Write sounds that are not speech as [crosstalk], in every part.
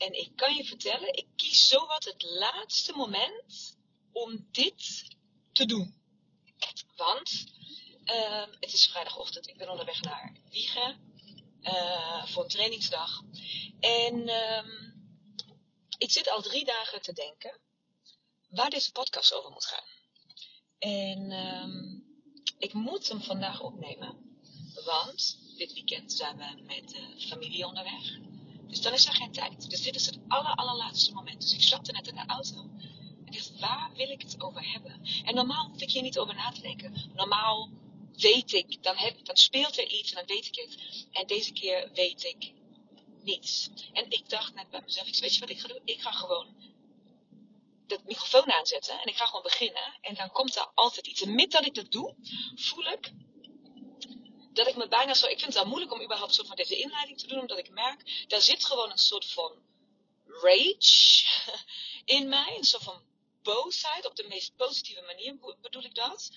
En ik kan je vertellen, ik kies zowat het laatste moment om dit te doen. Want uh, het is vrijdagochtend, ik ben onderweg naar Wiegen uh, voor een trainingsdag. En uh, ik zit al drie dagen te denken waar deze podcast over moet gaan. En ehm, ik moet hem vandaag opnemen. Want dit weekend zijn we met de familie onderweg. Dus dan is er geen tijd. Dus dit is het aller, allerlaatste moment. Dus ik stapte net in de auto. En dacht, waar wil ik het over hebben? En normaal hoef ik hier niet over na te denken. Normaal weet ik, dan, heb, dan speelt er iets en dan weet ik het. En deze keer weet ik niets. En ik dacht net bij mezelf, weet je wat ik ga doen? Ik ga gewoon de microfoon aanzetten en ik ga gewoon beginnen. En dan komt er altijd iets. En met dat ik dat doe, voel ik dat ik me bijna zo. Ik vind het wel moeilijk om überhaupt soort van deze inleiding te doen, omdat ik merk, daar zit gewoon een soort van rage [laughs] in mij. Een soort van boosheid, op de meest positieve manier bedoel ik dat.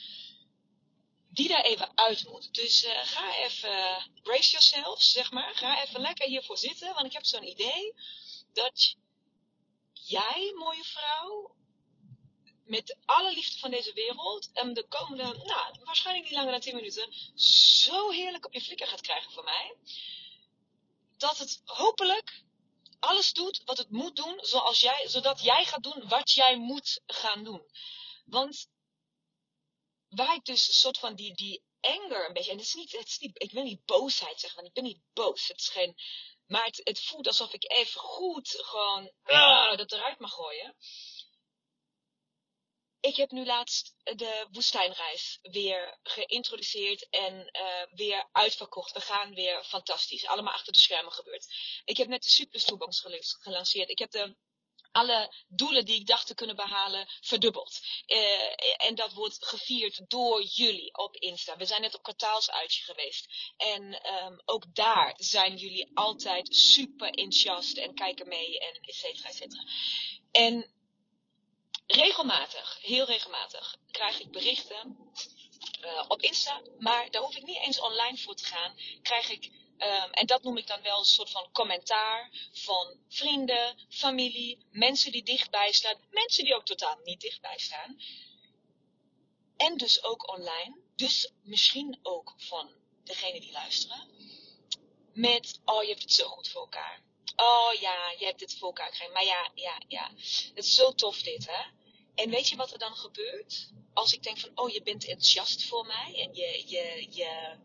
Die daar even uit moet. Dus uh, ga even, brace yourself, zeg maar. Ga even lekker hiervoor zitten, want ik heb zo'n idee dat jij, mooie vrouw, met alle liefde van deze wereld en de komende, nou, waarschijnlijk niet langer dan 10 minuten, zo heerlijk op je flikker gaat krijgen van mij. Dat het hopelijk alles doet wat het moet doen, zoals jij, zodat jij gaat doen wat jij moet gaan doen. Want waar ik dus een soort van die, die anger een beetje, en het is niet, het is niet, ik wil niet boosheid zeggen, want ik ben niet boos. Het is geen, maar het, het voelt alsof ik even goed gewoon uh, dat eruit mag gooien. Ik heb nu laatst de woestijnreis weer geïntroduceerd en uh, weer uitverkocht. We gaan weer fantastisch. Allemaal achter de schermen gebeurd. Ik heb net de Toolbox gelanceerd. Ik heb de alle doelen die ik dacht te kunnen behalen verdubbeld. Uh, en dat wordt gevierd door jullie op Insta. We zijn net op kwartaalsuitje geweest. En um, ook daar zijn jullie altijd super enthousiast en kijken mee en et cetera, et cetera. En regelmatig, heel regelmatig, krijg ik berichten uh, op Insta. Maar daar hoef ik niet eens online voor te gaan. Krijg ik Um, en dat noem ik dan wel een soort van commentaar van vrienden, familie, mensen die dichtbij staan, mensen die ook totaal niet dichtbij staan. En dus ook online, dus misschien ook van degene die luisteren. Met, oh je hebt het zo goed voor elkaar. Oh ja, je hebt dit voor elkaar gekregen. Maar ja, ja, ja. Het is zo tof dit, hè. En weet je wat er dan gebeurt? Als ik denk van, oh je bent enthousiast voor mij en je, je, je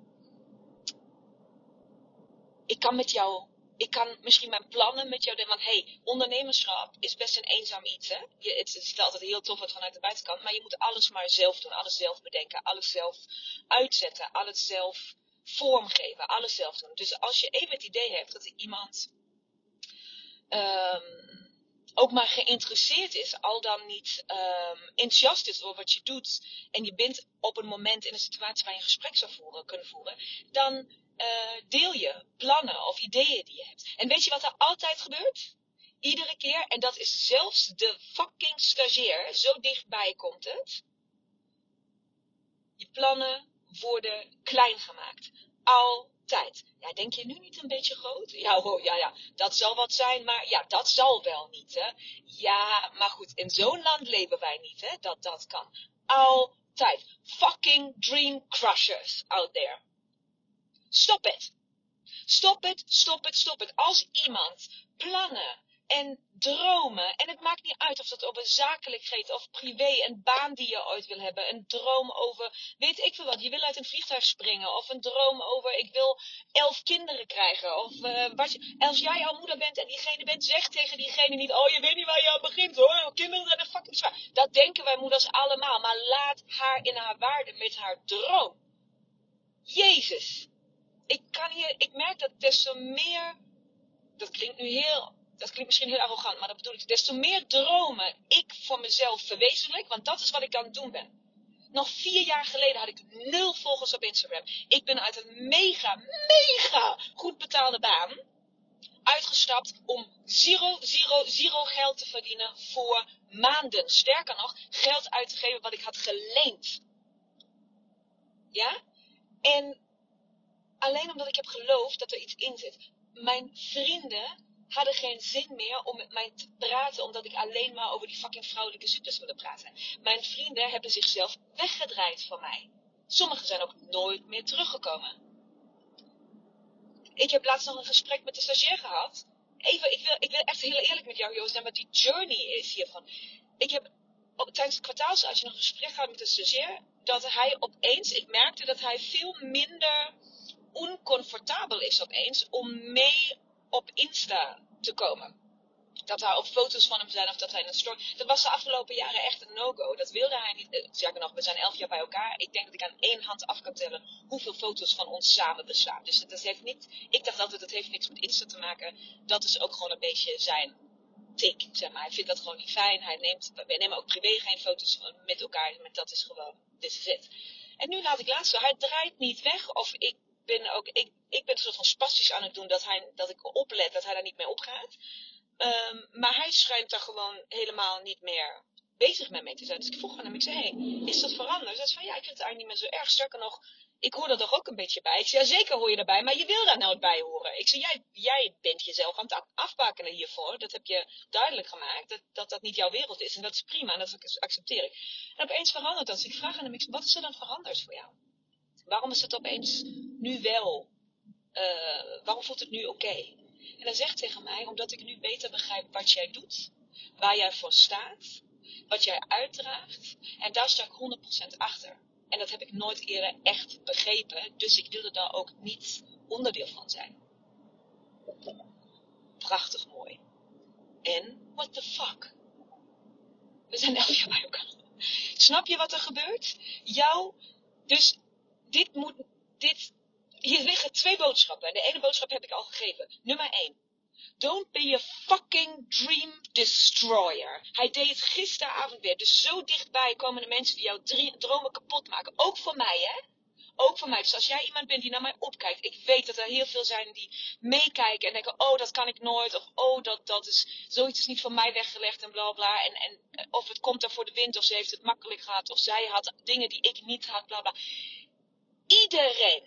ik kan met jou, ik kan misschien mijn plannen met jou delen. Want hey, ondernemerschap is best een eenzaam iets. Hè? Je, het, het altijd heel tof uit vanuit de buitenkant. Maar je moet alles maar zelf doen. Alles zelf bedenken. Alles zelf uitzetten. Alles zelf vormgeven. Alles zelf doen. Dus als je even het idee hebt dat er iemand um, ook maar geïnteresseerd is, al dan niet um, enthousiast is over wat je doet, en je bent op een moment in een situatie waar je een gesprek zou voeren, kunnen voeren, dan uh, deel je plannen of ideeën die je hebt. En weet je wat er altijd gebeurt? Iedere keer, en dat is zelfs de fucking stagiair, zo dichtbij komt het. Je plannen worden klein gemaakt. Altijd. Ja, denk je nu niet een beetje groot? Ja, ja, ja, dat zal wat zijn, maar ja, dat zal wel niet, hè. Ja, maar goed, in zo'n land leven wij niet, hè, dat dat kan. Altijd. Fucking dream crushers out there. Stop het. Stop het, stop het, stop het. Als iemand plannen en dromen. En het maakt niet uit of dat over zakelijkheid of privé, een baan die je ooit wil hebben. Een droom over, weet ik veel wat, je wil uit een vliegtuig springen. Of een droom over, ik wil elf kinderen krijgen. Of uh, wat je, als jij al moeder bent en diegene bent, zeg tegen diegene niet, oh je weet niet waar je aan begint hoor. Kinderen zijn een fucking zwaar. Dat denken wij moeders allemaal. Maar laat haar in haar waarde met haar droom. Jezus. Ik kan hier, ik merk dat des te meer, dat klinkt nu heel dat klinkt misschien heel arrogant, maar dat bedoel ik. Des te meer dromen ik voor mezelf verwezenlijk, want dat is wat ik aan het doen ben. Nog vier jaar geleden had ik nul volgers op Instagram. Ik ben uit een mega, mega goed betaalde baan uitgestapt om zero, zero, zero geld te verdienen voor maanden. Sterker nog, geld uit te geven wat ik had geleend. Ja? En alleen omdat ik heb geloofd dat er iets in zit. Mijn vrienden hadden geen zin meer om met mij te praten, omdat ik alleen maar over die fucking vrouwelijke ziektes wilde praten. Mijn vrienden hebben zichzelf weggedraaid van mij. Sommigen zijn ook nooit meer teruggekomen. Ik heb laatst nog een gesprek met de stagiair gehad. Even, ik wil, ik wil echt heel eerlijk met jou, Joost, wat die journey is hiervan. Ik heb op, tijdens het kwartaalsuitje nog een gesprek gehad met de stagiair, dat hij opeens, ik merkte dat hij veel minder oncomfortabel is opeens om mee op Insta te komen. Dat daar ook foto's van hem zijn of dat hij een story. Dat was de afgelopen jaren echt een no-go. Dat wilde hij niet. Eh, Zeker nog, we zijn elf jaar bij elkaar. Ik denk dat ik aan één hand af kan tellen hoeveel foto's van ons samen bestaan. Dus dat heeft niet. Ik dacht altijd, dat heeft niks met Insta te maken. Dat is ook gewoon een beetje zijn tik, zeg maar. Hij vindt dat gewoon niet fijn. Hij neemt, wij nemen ook privé geen foto's met elkaar. Maar dat is gewoon, dit is het. En nu laat ik laatst. Hij draait niet weg. Of ik ben ook, ik, ik ben een soort van spastisch aan het doen dat, hij, dat ik oplet dat hij daar niet mee opgaat. Um, maar hij schijnt daar gewoon helemaal niet meer bezig mee te zijn. Dus ik vroeg aan hem, ik zei, hey, is dat veranderd? Hij zei ja, ik vind het eigenlijk niet meer zo erg. Sterker nog, ik hoor er toch ook een beetje bij. Ik zei, ja, zeker hoor je erbij, maar je wil daar nou bij horen. Ik zei, jij, jij bent jezelf aan het afbakenen hiervoor. Dat heb je duidelijk gemaakt, dat, dat dat niet jouw wereld is. En dat is prima, en dat accepteer ik. En opeens verandert dat. Dus ik vraag aan hem, wat is er dan veranderd voor jou? Waarom is het opeens nu wel? Uh, waarom voelt het nu oké? En hij zegt tegen mij, omdat ik nu beter begrijp wat jij doet, waar jij voor staat, wat jij uitdraagt. En daar sta ik 100% achter. En dat heb ik nooit eerder echt begrepen, dus ik wilde daar ook niet onderdeel van zijn. Prachtig mooi. En, what the fuck? We zijn elf jaar bij elkaar. Snap je wat er gebeurt? Jou, dus dit moet, dit, hier liggen twee boodschappen. En de ene boodschap heb ik al gegeven. Nummer 1. Don't be a fucking dream destroyer. Hij deed het gisteravond weer. Dus zo dichtbij komen de mensen die jouw dromen kapot maken. Ook voor mij, hè? Ook voor mij. Dus als jij iemand bent die naar mij opkijkt. Ik weet dat er heel veel zijn die meekijken en denken: oh, dat kan ik nooit. Of oh, dat, dat is, zoiets is niet voor mij weggelegd en bla bla. En, en of het komt er voor de wind, of ze heeft het makkelijk gehad. Of zij had dingen die ik niet had, bla bla iedereen,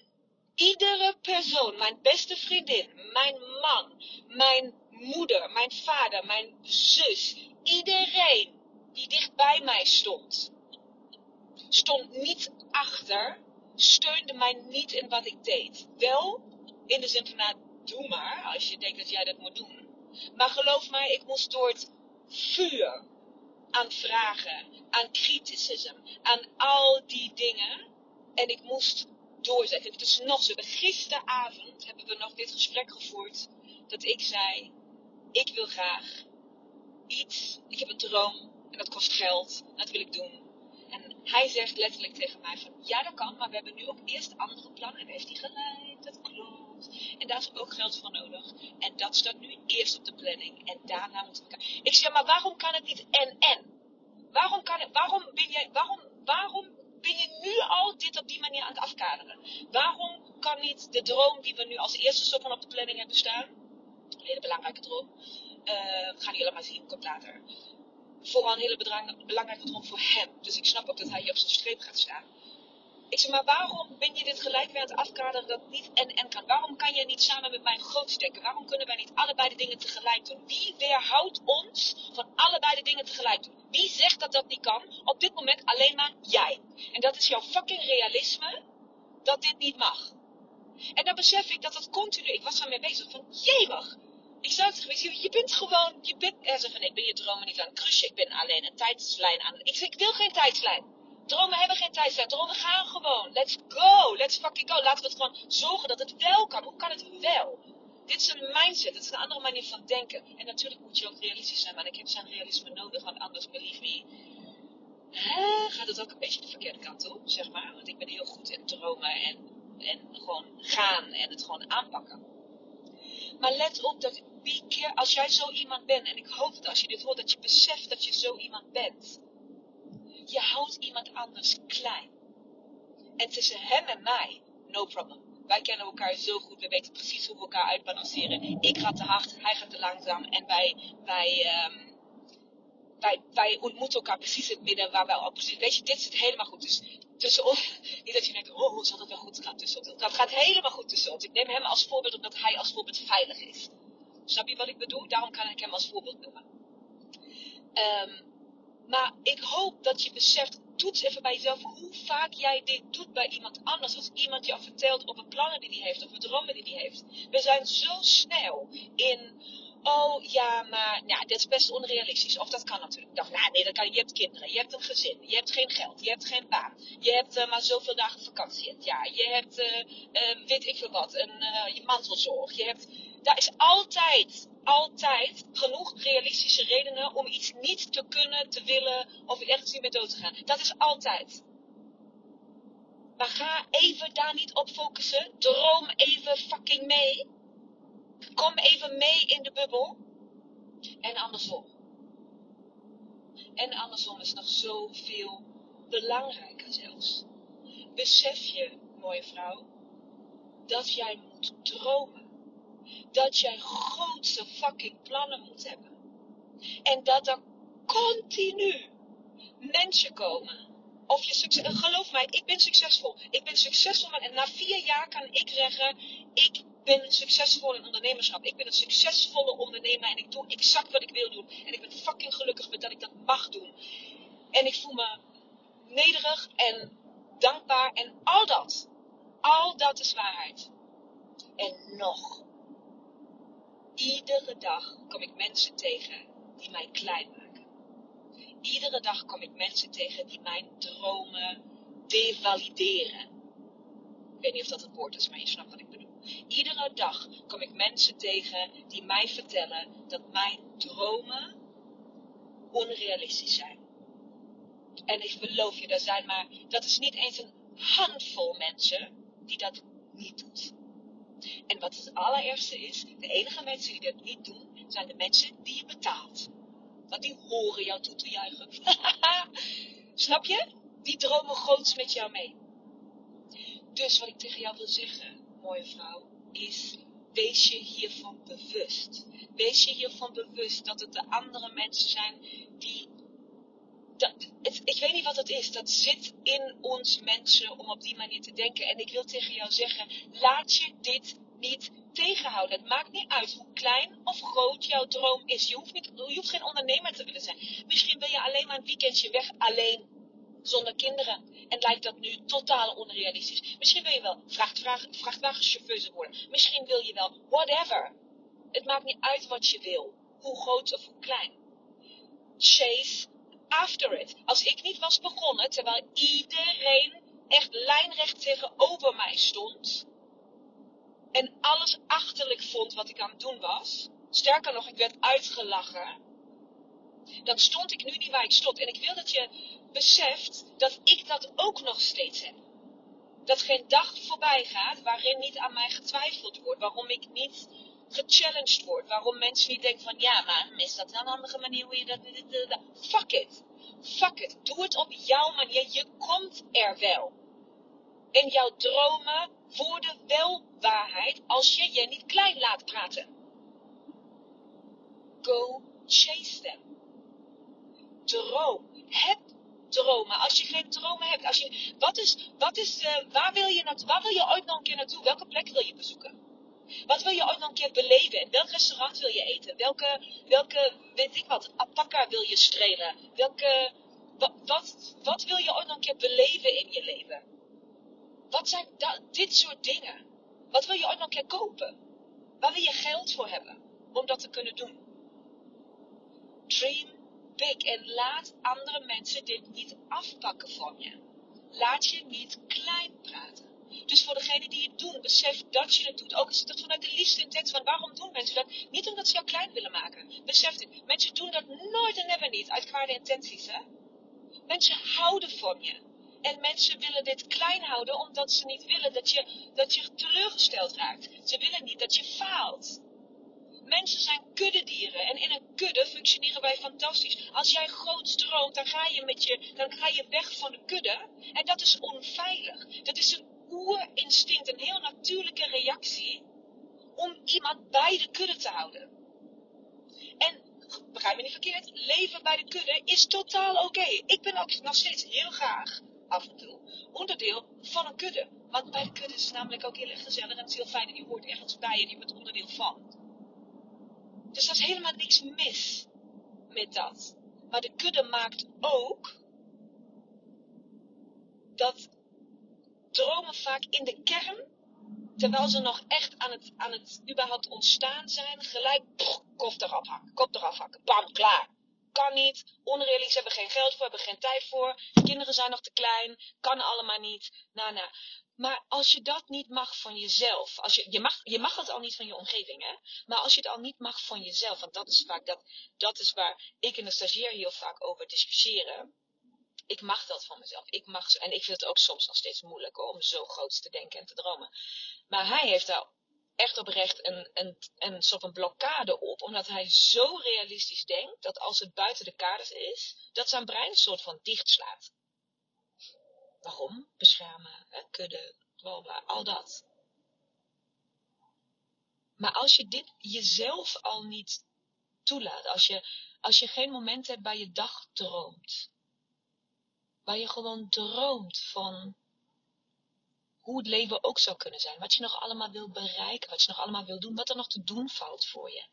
iedere persoon, mijn beste vriendin, mijn man, mijn moeder, mijn vader, mijn zus, iedereen die dicht bij mij stond, stond niet achter, steunde mij niet in wat ik deed. Wel in de zin van, nou, doe maar, als je denkt dat jij dat moet doen. Maar geloof mij, ik moest door het vuur aan vragen, aan criticism, aan al die dingen. En ik moest doorzetten. Het is nog zo. Gisteravond hebben we nog dit gesprek gevoerd. Dat ik zei: Ik wil graag iets. Ik heb een droom. En dat kost geld. Dat wil ik doen. En hij zegt letterlijk tegen mij: van, Ja, dat kan. Maar we hebben nu ook eerst andere plannen. En heeft hij gelijk. Dat klopt. En daar is ook geld voor nodig. En dat staat nu eerst op de planning. En daarna moeten we. Ik zeg: Maar waarom kan het niet en en? Waarom, kan het, waarom, ben jij, waarom, waarom ben je nu al dit op die manier aan het afkaderen? Waarom kan niet de droom die we nu als eerste soort van op de planning hebben staan, een hele belangrijke droom, uh, we gaan die allemaal zien, komt later. Vooral een hele belangrijke droom voor hem. Dus ik snap ook dat hij hier op zijn streep gaat staan. Ik zeg maar, waarom ben je dit gelijk weer aan afkaderen dat niet en en kan? Waarom kan je niet samen met mij groot denken? Waarom kunnen wij niet allebei de dingen tegelijk doen? Wie weerhoudt ons van allebei de dingen tegelijk doen? Wie zegt dat dat niet kan? Op dit moment alleen maar jij. En dat is jouw fucking realisme dat dit niet mag. En dan besef ik dat het continu, ik was ermee bezig van, jemig, Ik zou het geweest, je bent gewoon, je bent, van, ik ben je dromen niet aan het crushen, ik ben alleen een tijdslijn aan ik, ik wil geen tijdslijn. Dromen hebben geen tijdslijn, dromen gaan gewoon. Let's go, let's fucking go. Laten we het gewoon zorgen dat het wel kan. Hoe kan het wel? Dit is een mindset, het is een andere manier van denken. En natuurlijk moet je ook realistisch zijn, maar ik heb zijn realisme nodig, want anders, believe me, gaat het ook een beetje de verkeerde kant op, zeg maar. Want ik ben heel goed in dromen en, en gewoon gaan en het gewoon aanpakken. Maar let op dat care, als jij zo iemand bent, en ik hoop dat als je dit hoort, dat je beseft dat je zo iemand bent. Je houdt iemand anders klein. En tussen hem en mij, no problem. Wij kennen elkaar zo goed, we weten precies hoe we elkaar uitbalanceren. Ik ga te hard, hij gaat te langzaam. En wij, wij, um, wij, wij ontmoeten elkaar precies in het midden waar wij al precies. Weet je, dit zit helemaal goed. Dus tussen ons. [laughs] Niet dat je denkt, oh, zal dat wel goed gaan tussen ons? Dat gaat helemaal goed tussen ons. Ik neem hem als voorbeeld omdat hij als voorbeeld veilig is. Snap je wat ik bedoel? Daarom kan ik hem als voorbeeld noemen. Um, maar ik hoop dat je beseft, toets even bij jezelf hoe vaak jij dit doet bij iemand anders. Als iemand jou vertelt over plannen die hij heeft, over dromen die hij heeft. We zijn zo snel in, oh ja, maar nou, dit is best onrealistisch. Of dat kan natuurlijk. Dacht, nou, nee, dat kan. Je hebt kinderen, je hebt een gezin, je hebt geen geld, je hebt geen baan. Je hebt uh, maar zoveel dagen vakantie in het jaar. Je hebt, uh, uh, weet ik veel wat, een je mantelzorg. Je hebt, daar is altijd altijd genoeg realistische redenen om iets niet te kunnen, te willen of ergens niet meer dood te gaan. Dat is altijd. Maar ga even daar niet op focussen. Droom even fucking mee. Kom even mee in de bubbel. En andersom. En andersom is nog zoveel belangrijker zelfs. Besef je, mooie vrouw, dat jij moet dromen dat jij grootste fucking plannen moet hebben. En dat er continu mensen komen. Of je succes, geloof mij, ik ben succesvol. Ik ben succesvol en na vier jaar kan ik zeggen, ik ben succesvol in ondernemerschap. Ik ben een succesvolle ondernemer en ik doe exact wat ik wil doen. En ik ben fucking gelukkig met dat ik dat mag doen. En ik voel me nederig en dankbaar en al dat. Al dat is waarheid. En nog Iedere dag kom ik mensen tegen die mij klein maken. Iedere dag kom ik mensen tegen die mijn dromen devalideren. Ik weet niet of dat een woord is, maar je snapt wat ik bedoel. Iedere dag kom ik mensen tegen die mij vertellen dat mijn dromen onrealistisch zijn. En ik beloof je, er zijn maar, dat is niet eens een handvol mensen die dat niet doet. En wat het allereerste is, de enige mensen die dat niet doen, zijn de mensen die je betaalt. Want die horen jou toe te juichen. [laughs] Snap je? Die dromen groots met jou mee. Dus wat ik tegen jou wil zeggen, mooie vrouw, is wees je hiervan bewust. Wees je hiervan bewust dat het de andere mensen zijn die. Dat, ik weet niet wat het is. Dat zit in ons mensen om op die manier te denken. En ik wil tegen jou zeggen: laat je dit niet tegenhouden. Het maakt niet uit hoe klein of groot jouw droom is. Je hoeft, niet, je hoeft geen ondernemer te willen zijn. Misschien wil je alleen maar een weekendje weg alleen. Zonder kinderen. En lijkt dat nu totaal onrealistisch. Misschien wil je wel vrachtwagenchauffeur worden. Misschien wil je wel whatever. Het maakt niet uit wat je wil. Hoe groot of hoe klein. Chase after it. Als ik niet was begonnen, terwijl iedereen echt lijnrecht tegenover mij stond en alles achterlijk vond wat ik aan het doen was, sterker nog, ik werd uitgelachen, dan stond ik nu niet waar ik stond. En ik wil dat je beseft dat ik dat ook nog steeds heb. Dat geen dag voorbij gaat waarin niet aan mij getwijfeld wordt, waarom ik niet gechallenged word, waarom mensen niet denken van ja, maar is dat een andere manier hoe je dat... Fuck it. Fuck it. Doe het op jouw manier. Je komt er wel. En jouw dromen worden wel waarheid als je je niet klein laat praten. Go chase them. Droom. Heb dromen. Als je geen dromen hebt, als je, wat is, wat is, uh, waar, wil je naartoe, waar wil je ooit nog een keer naartoe? Welke plek wil je bezoeken? Wat wil je ooit nog een keer beleven? In welk restaurant wil je eten? Welke, welke weet ik wat, alpaca wil je strelen? Welke, wat, wat, wat wil je ooit nog een keer beleven in je leven? Wat zijn dit soort dingen? Wat wil je ooit nog een keer kopen? Waar wil je geld voor hebben? om dat te kunnen doen. Dream big en laat andere mensen dit niet afpakken van je. Laat je niet klein praten. Dus voor degene die het doen, besef dat je het doet. Ook is het vanuit de liefste intentie van waarom doen mensen dat? Niet omdat ze jou klein willen maken. Besef dit. Mensen doen dat nooit en never niet uit kwade intenties. Hè? Mensen houden van je. En mensen willen dit klein houden omdat ze niet willen dat je, dat je teleurgesteld raakt. Ze willen niet dat je faalt. Mensen zijn kuddedieren en in een kudde functioneren wij fantastisch. Als jij groot stroomt, dan ga je, met je, dan ga je weg van de kudde. En dat is onveilig. Dat is een oerinstinct, een heel natuurlijke reactie om iemand bij de kudde te houden. En begrijp me niet verkeerd, leven bij de kudde is totaal oké. Ik ben ook nog steeds heel graag af en toe onderdeel van een kudde. Want bij de kudde is het namelijk ook heel erg gezellig en het is heel fijn en je hoort ergens bij en je bent onderdeel van. Dus er is helemaal niks mis met dat. Maar de kudde maakt ook dat dromen vaak in de kern, terwijl ze nog echt aan het, aan het überhaupt ontstaan zijn, gelijk kop eraf hakken, kop eraf hakken, bam, klaar. Kan niet, onrealistisch, hebben geen geld voor, hebben geen tijd voor, kinderen zijn nog te klein, kan allemaal niet. Maar als je dat niet mag van jezelf, als je, je, mag, je mag het al niet van je omgeving, hè? Maar als je het al niet mag van jezelf, want dat is vaak, dat, dat is waar ik en de stagiair heel vaak over discussiëren. Ik mag dat van mezelf. Ik mag, en ik vind het ook soms nog steeds moeilijk om zo groot te denken en te dromen. Maar hij heeft daar echt oprecht een, een, soort van blokkade op, omdat hij zo realistisch denkt dat als het buiten de kaders is, dat zijn brein een soort van dichtslaat. Waarom? Beschermen, kudde, bla al dat. Maar als je dit jezelf al niet toelaat, als je, als je geen moment hebt bij je dag droomt, waar je gewoon droomt van hoe het leven ook zou kunnen zijn, wat je nog allemaal wil bereiken, wat je nog allemaal wil doen, wat er nog te doen valt voor je.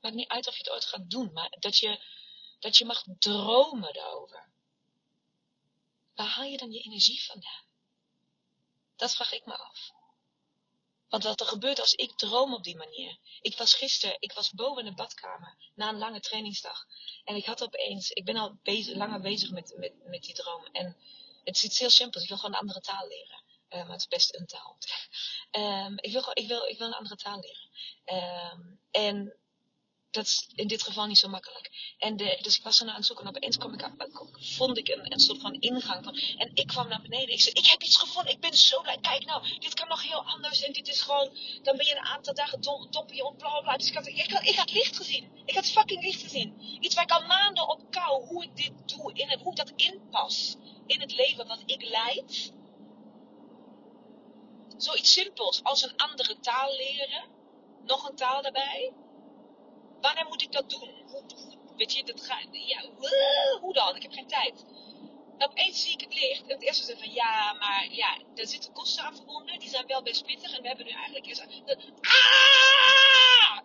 Maakt niet uit of je het ooit gaat doen, maar dat je, dat je mag dromen daarover. Waar haal je dan je energie vandaan? Dat vraag ik me af. Want wat er gebeurt als ik droom op die manier. Ik was gisteren, ik was boven in de badkamer na een lange trainingsdag. En ik had opeens, ik ben al langer bezig met, met, met die droom. En het is iets heel simpels. Ik wil gewoon een andere taal leren. Uh, maar het is best een taal. um, [laughs] ik, wil, ik, wil, ik wil een andere taal leren. Um, en dat is in dit geval niet zo makkelijk. En de, dus ik was er aan het zoeken en opeens kwam ik, vond ik een, soort van ingang. Van, en ik kwam naar beneden. Ik zei, ik heb iets gevonden. Ik ben zo blij. Kijk nou, dit kan nog heel anders. En dit is gewoon, dan ben je een aantal dagen dom, op, bla. Dus ik had, ik, had, ik had licht gezien. Ik had fucking licht gezien. Iets waar ik al maanden op kou, hoe ik dit doe. In het, hoe dat inpas in het leven wat ik leid. Zoiets simpels als een andere taal leren. Nog een taal daarbij wanneer moet ik dat doen? Weet je, dat gaat, ja, hoe dan? Ik heb geen tijd. En opeens zie ik het licht. En het eerste zei van, ja, maar ja, er zitten kosten aan verbonden. Die zijn wel best pittig. En we hebben nu eigenlijk eerst... Ah!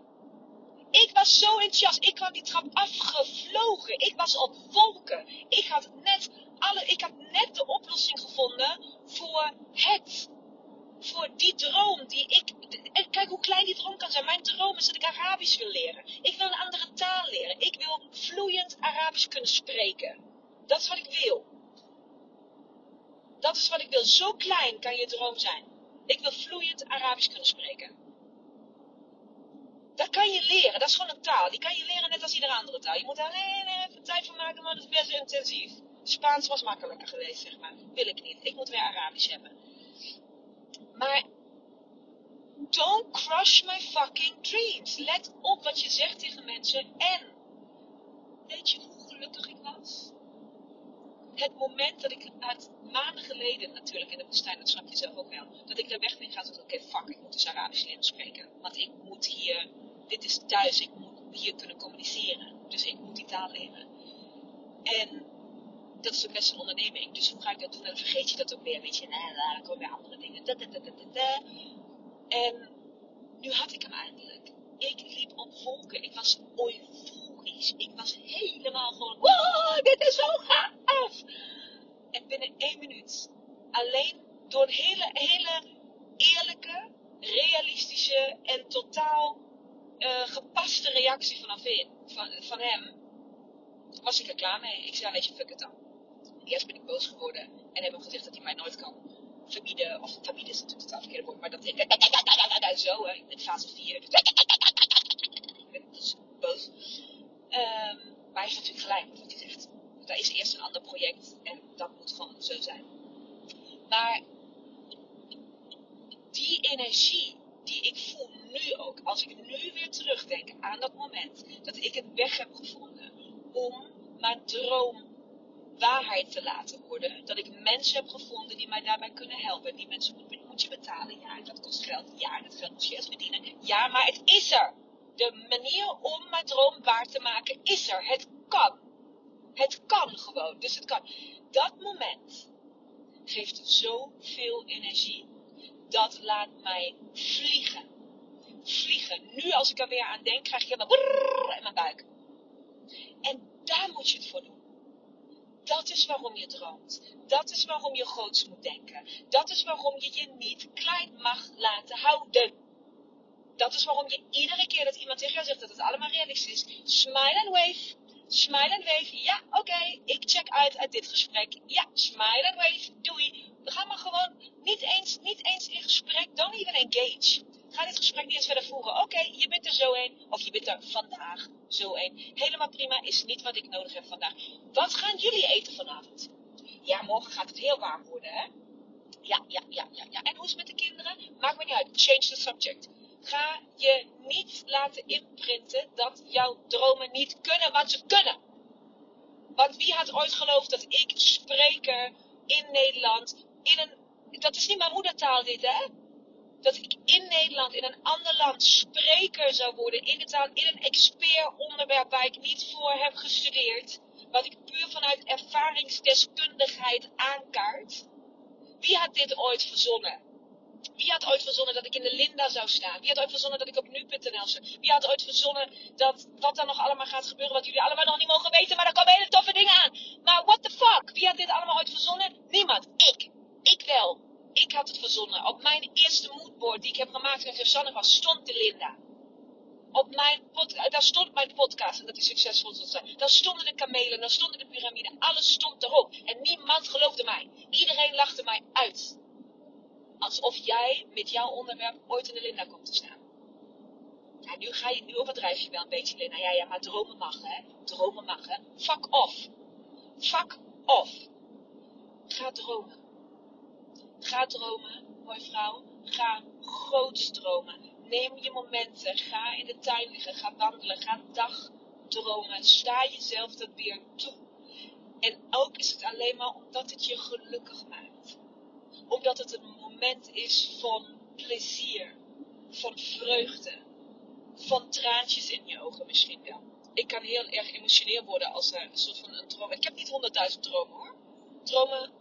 Ik was zo enthousiast. Ik kwam die trap afgevlogen. Ik was op wolken. Ik had net, alle, ik had net de oplossing gevonden voor het voor die droom die ik. En kijk hoe klein die droom kan zijn. Mijn droom is dat ik Arabisch wil leren. Ik wil een andere taal leren. Ik wil vloeiend Arabisch kunnen spreken. Dat is wat ik wil. Dat is wat ik wil. Zo klein kan je droom zijn. Ik wil vloeiend Arabisch kunnen spreken. Dat kan je leren. Dat is gewoon een taal. Die kan je leren net als iedere andere taal. Je moet daar even tijd voor maken, maar dat is best intensief. Spaans was makkelijker geweest, zeg maar. Wil ik niet. Ik moet weer Arabisch hebben. Maar don't crush my fucking dreams. Let op wat je zegt tegen mensen. En weet je hoe gelukkig ik was? Het moment dat ik uit maanden geleden natuurlijk in de woestijn, dat snap je zelf ook wel, dat ik daar weg ben gaan, dat oké, fuck, ik moet dus Arabisch leren spreken. Want ik moet hier, dit is thuis, ik moet hier kunnen communiceren. Dus ik moet die taal leren. En dat is ook best een onderneming. Dus hoe ga ik dat doen? En dan vergeet je dat ook weer. Weet je, nou, dan komen weer andere dingen. En nu had ik hem eindelijk. Ik liep op wolken. Ik was euforisch. Ik was helemaal gewoon, wow, dit is zo gaaf. En binnen één minuut, alleen door een hele, hele eerlijke, realistische en totaal uh, gepaste reactie vanaf van, van hem, was ik er klaar mee. Ik zei, weet je, fuck het dan. Eerst ben ik boos geworden en heb hem gezegd dat hij mij nooit kan verbieden. Of verbieden is natuurlijk het verkeerde woord, maar dat ik [laughs] zo, hè, in fase 4. Ik ben dus boos. Um, maar hij heeft natuurlijk gelijk wat hij zegt. Dat is eerst een ander project en dat moet gewoon zo zijn. Maar die energie die ik voel nu ook, als ik nu weer terugdenk aan dat moment dat ik een weg heb gevonden om mijn droom waarheid te laten worden. Dat ik mensen heb gevonden die mij daarbij kunnen helpen. Die mensen moet, je betalen. Ja, dat kost geld. Ja, dat geld moet je eerst verdienen. Ja, maar het is er. De manier om mijn droom waar te maken is er. Het kan. Het kan gewoon. Dus het kan. Dat moment geeft zoveel energie. Dat laat mij vliegen. Vliegen. Nu als ik er weer aan denk, krijg ik helemaal in mijn buik. En daar moet je het voor doen. Dat is waarom je droomt. Dat is waarom je groots moet denken. Dat is waarom je je niet klein mag laten houden. Dat is waarom je iedere keer dat iemand tegen jou zegt dat het allemaal realistisch is, smile and wave. Smile and wave. Ja, oké, ik check uit uit dit gesprek. Ja, smile and wave. Doei. We gaan maar gewoon niet eens, niet eens in gesprek. Don't even engage. Ga dit gesprek niet eens verder voeren. Oké, je bent er zo een. Of je bent er vandaag zo een. Helemaal prima, is niet wat ik nodig heb vandaag. Wat gaan jullie eten vanavond? Ja, morgen gaat het heel warm worden, hè? Ja, ja, ja, ja, ja. En hoe is het met de kinderen? Maakt me niet uit. Change the subject. Ga je niet laten imprinten dat jouw dromen niet kunnen wat ze kunnen. Want wie had ooit geloofd dat ik spreker in Nederland in een... Dat is niet mijn moedertaal dit, hè? Dat ik in Nederland, in een ander land, spreker zou worden in de taal, in een expert onderwerp waar ik niet voor heb gestudeerd, wat ik puur vanuit ervaringsdeskundigheid aankaart. Wie had dit ooit verzonnen? Wie had ooit verzonnen dat ik in de Linda zou staan? Wie had ooit verzonnen dat ik op nu.nl zou? Wie had ooit verzonnen dat wat er nog allemaal gaat gebeuren, wat jullie allemaal nog niet mogen weten, maar er komen hele toffe dingen aan. Maar what the fuck? Wie had dit allemaal ooit verzonnen? Niemand. Ik. Ik wel. Ik had het verzonnen. Op mijn eerste moodboard die ik heb gemaakt met Susanne was, stond de Linda. Op mijn pod, daar stond mijn podcast en dat is succesvol zal zijn. Daar stonden de kamelen, daar stonden de piramiden. Alles stond erop. En niemand geloofde mij. Iedereen lachte mij uit. Alsof jij met jouw onderwerp ooit in de Linda komt te staan. Ja, nu, ga je, nu overdrijf je wel een beetje, Linda. Ja, ja, maar dromen mag, hè. Dromen mag, hè. Fuck off. Fuck off. Ga dromen. Ga dromen, mooie vrouw. Ga groot dromen. Neem je momenten. Ga in de tuin liggen. Ga wandelen. Ga dagdromen. Sta jezelf dat weer toe. En ook is het alleen maar omdat het je gelukkig maakt. Omdat het een moment is van plezier. Van vreugde. Van traantjes in je ogen misschien wel. Ik kan heel erg emotioneel worden als een soort van een droom. Ik heb niet honderdduizend dromen hoor. Dromen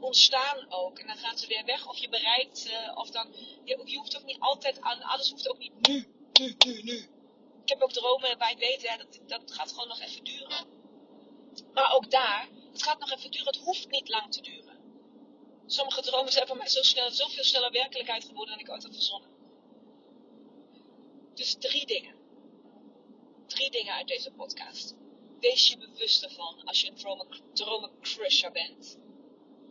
ontstaan ook. En dan gaan ze weer weg. Of je bereikt ze. Of dan, je, je, hoeft ook niet altijd aan. Alles hoeft ook niet nu, nu, nu, nu. Ik heb ook dromen waar ik weet, hè, dat, dat gaat gewoon nog even duren. Maar ook daar, het gaat nog even duren. Het hoeft niet lang te duren. Sommige dromen zijn voor mij zo snel, zoveel sneller werkelijkheid geworden dan ik ooit had verzonnen. Dus drie dingen. Drie dingen uit deze podcast. Wees je bewust ervan als je een dromen, dromencrusher bent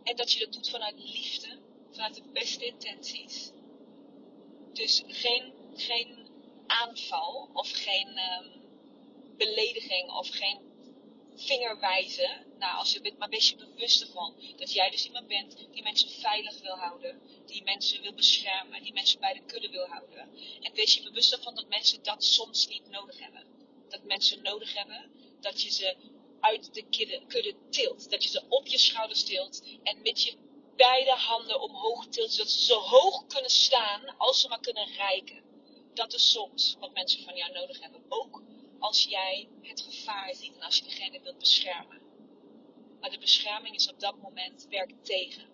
en dat je dat doet vanuit liefde, vanuit de beste intenties. Dus geen, geen aanval of geen um, belediging of geen vingerwijzen. Nou, als je bent, maar wees je bewust ervan dat jij dus iemand bent die mensen veilig wil houden, die mensen wil beschermen, die mensen bij de kudde wil houden. En wees je bewust ervan dat mensen dat soms niet nodig hebben. Dat mensen nodig hebben dat je ze uit de kudde, tilt. Dat je ze op je schouders tilt en met je beide handen omhoog tilt, zodat ze zo hoog kunnen staan als ze maar kunnen reiken. Dat is soms wat mensen van jou nodig hebben. Ook als jij het gevaar ziet en als je degene wilt beschermen. Maar de bescherming is op dat moment werkt tegen.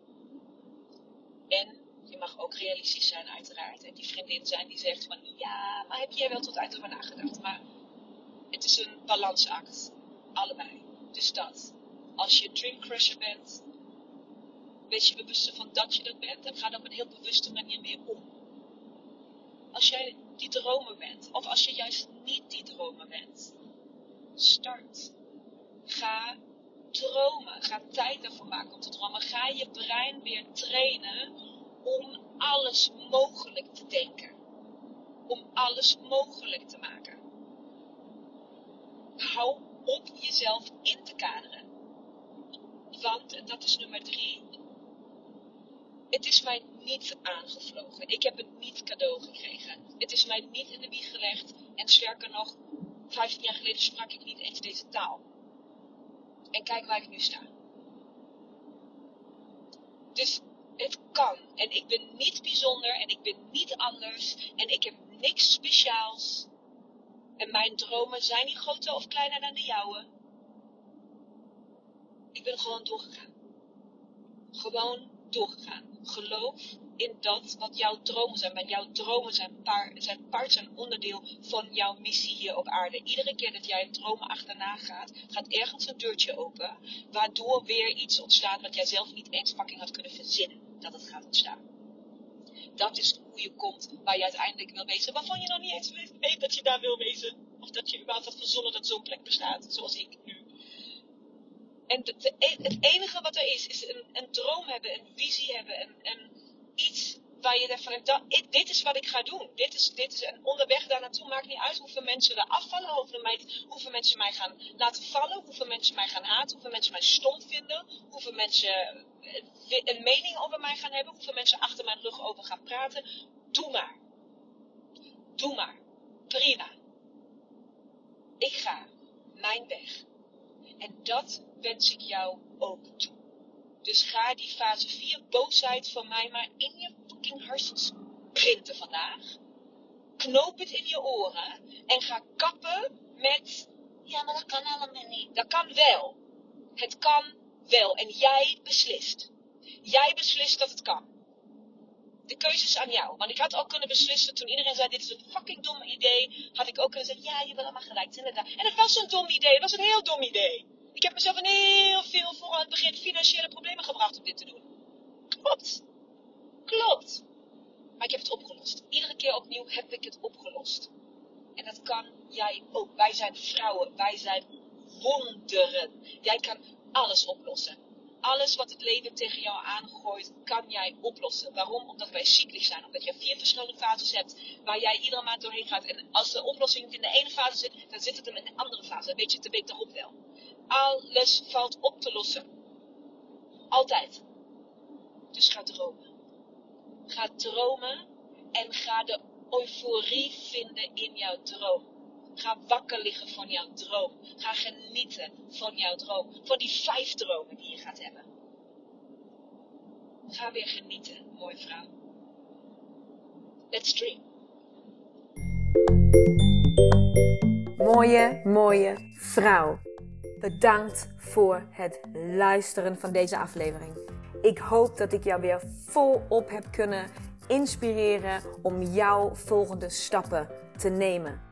En je mag ook realistisch zijn uiteraard. En die vriendin zijn die zegt van ja, maar heb jij wel tot eind over nagedacht. Maar het is een balansact. Allebei. Dus dat. Als je dream crusher bent, wees je bewust van dat je dat bent en ga dan op een heel bewuste manier mee om. Als jij die dromer bent. Of als je juist niet die dromer bent. Start. Ga dromen. Ga tijd ervoor maken om te dromen. Ga je brein weer trainen om alles mogelijk te denken. Om alles mogelijk te maken. Hou op jezelf in te kaderen. Want, en dat is nummer drie, het is mij niet aangevlogen. Ik heb het niet cadeau gekregen. Het is mij niet in de wieg gelegd. En sterker nog, 15 jaar geleden sprak ik niet eens deze taal. En kijk waar ik nu sta. Dus het kan. En ik ben niet bijzonder en ik ben niet anders. En ik heb niks speciaals. En mijn dromen zijn niet groter of kleiner dan de jouwe. Ik ben gewoon doorgegaan. Gewoon doorgegaan. Geloof in dat wat jouw dromen zijn. Want jouw dromen zijn, paar, zijn part, zijn onderdeel van jouw missie hier op aarde. Iedere keer dat jij dromen achterna gaat, gaat ergens een deurtje open. Waardoor weer iets ontstaat wat jij zelf niet eens fucking had kunnen verzinnen. Dat het gaat ontstaan. Dat is hoe je komt waar je uiteindelijk wil wezen. Waarvan je nog niet eens weet dat je daar wil wezen. Of dat je überhaupt had verzonnen dat zo'n plek bestaat. Zoals ik nu. En e-, het enige wat er is, is een, een droom hebben, een visie hebben, een, een iets waar je denkt van, dat, dit is wat ik ga doen. Dit is, dit is een onderweg daar naartoe. Maakt niet uit hoeveel mensen er afvallen, hoeveel, mij, hoeveel mensen mij gaan laten vallen, hoeveel mensen mij gaan haten, hoeveel mensen mij stom vinden, hoeveel mensen een mening over mij gaan hebben, hoeveel mensen achter mijn rug over gaan praten. Doe maar. Doe maar. Prima. Ik ga mijn weg. En dat wens ik jou ook toe. Dus ga die fase 4 boosheid van mij maar in je fucking hersens printen vandaag. Knoop het in je oren en ga kappen met. Ja, maar dat kan allemaal niet. Dat kan wel. Het kan wel. En jij beslist. Jij beslist dat het kan. De keuze is aan jou. Want ik had ook kunnen beslissen toen iedereen zei: Dit is een fucking dom idee. Had ik ook kunnen zeggen: Ja, je wil allemaal gelijk. En het was een dom idee. Het was een heel dom idee. Ik heb mezelf een heel veel voor het begin financiële problemen gebracht om dit te doen. Klopt. Klopt. Maar ik heb het opgelost. Iedere keer opnieuw heb ik het opgelost. En dat kan jij ook. Wij zijn vrouwen. Wij zijn wonderen. Jij kan alles oplossen. Alles wat het leven tegen jou aangooit, kan jij oplossen. Waarom? Omdat wij cyclisch zijn. Omdat je vier verschillende fases hebt waar jij iedere maand doorheen gaat. En als de oplossing niet in de ene fase zit, dan zit het hem in de andere fase. Dan weet je het de week daarop wel. Alles valt op te lossen. Altijd. Dus ga dromen. Ga dromen en ga de euforie vinden in jouw droom. Ga wakker liggen van jouw droom. Ga genieten van jouw droom. Van die vijf dromen die je gaat hebben. Ga weer genieten, mooie vrouw. Let's dream. Mooie, mooie vrouw. Bedankt voor het luisteren van deze aflevering. Ik hoop dat ik jou weer volop heb kunnen inspireren om jouw volgende stappen te nemen.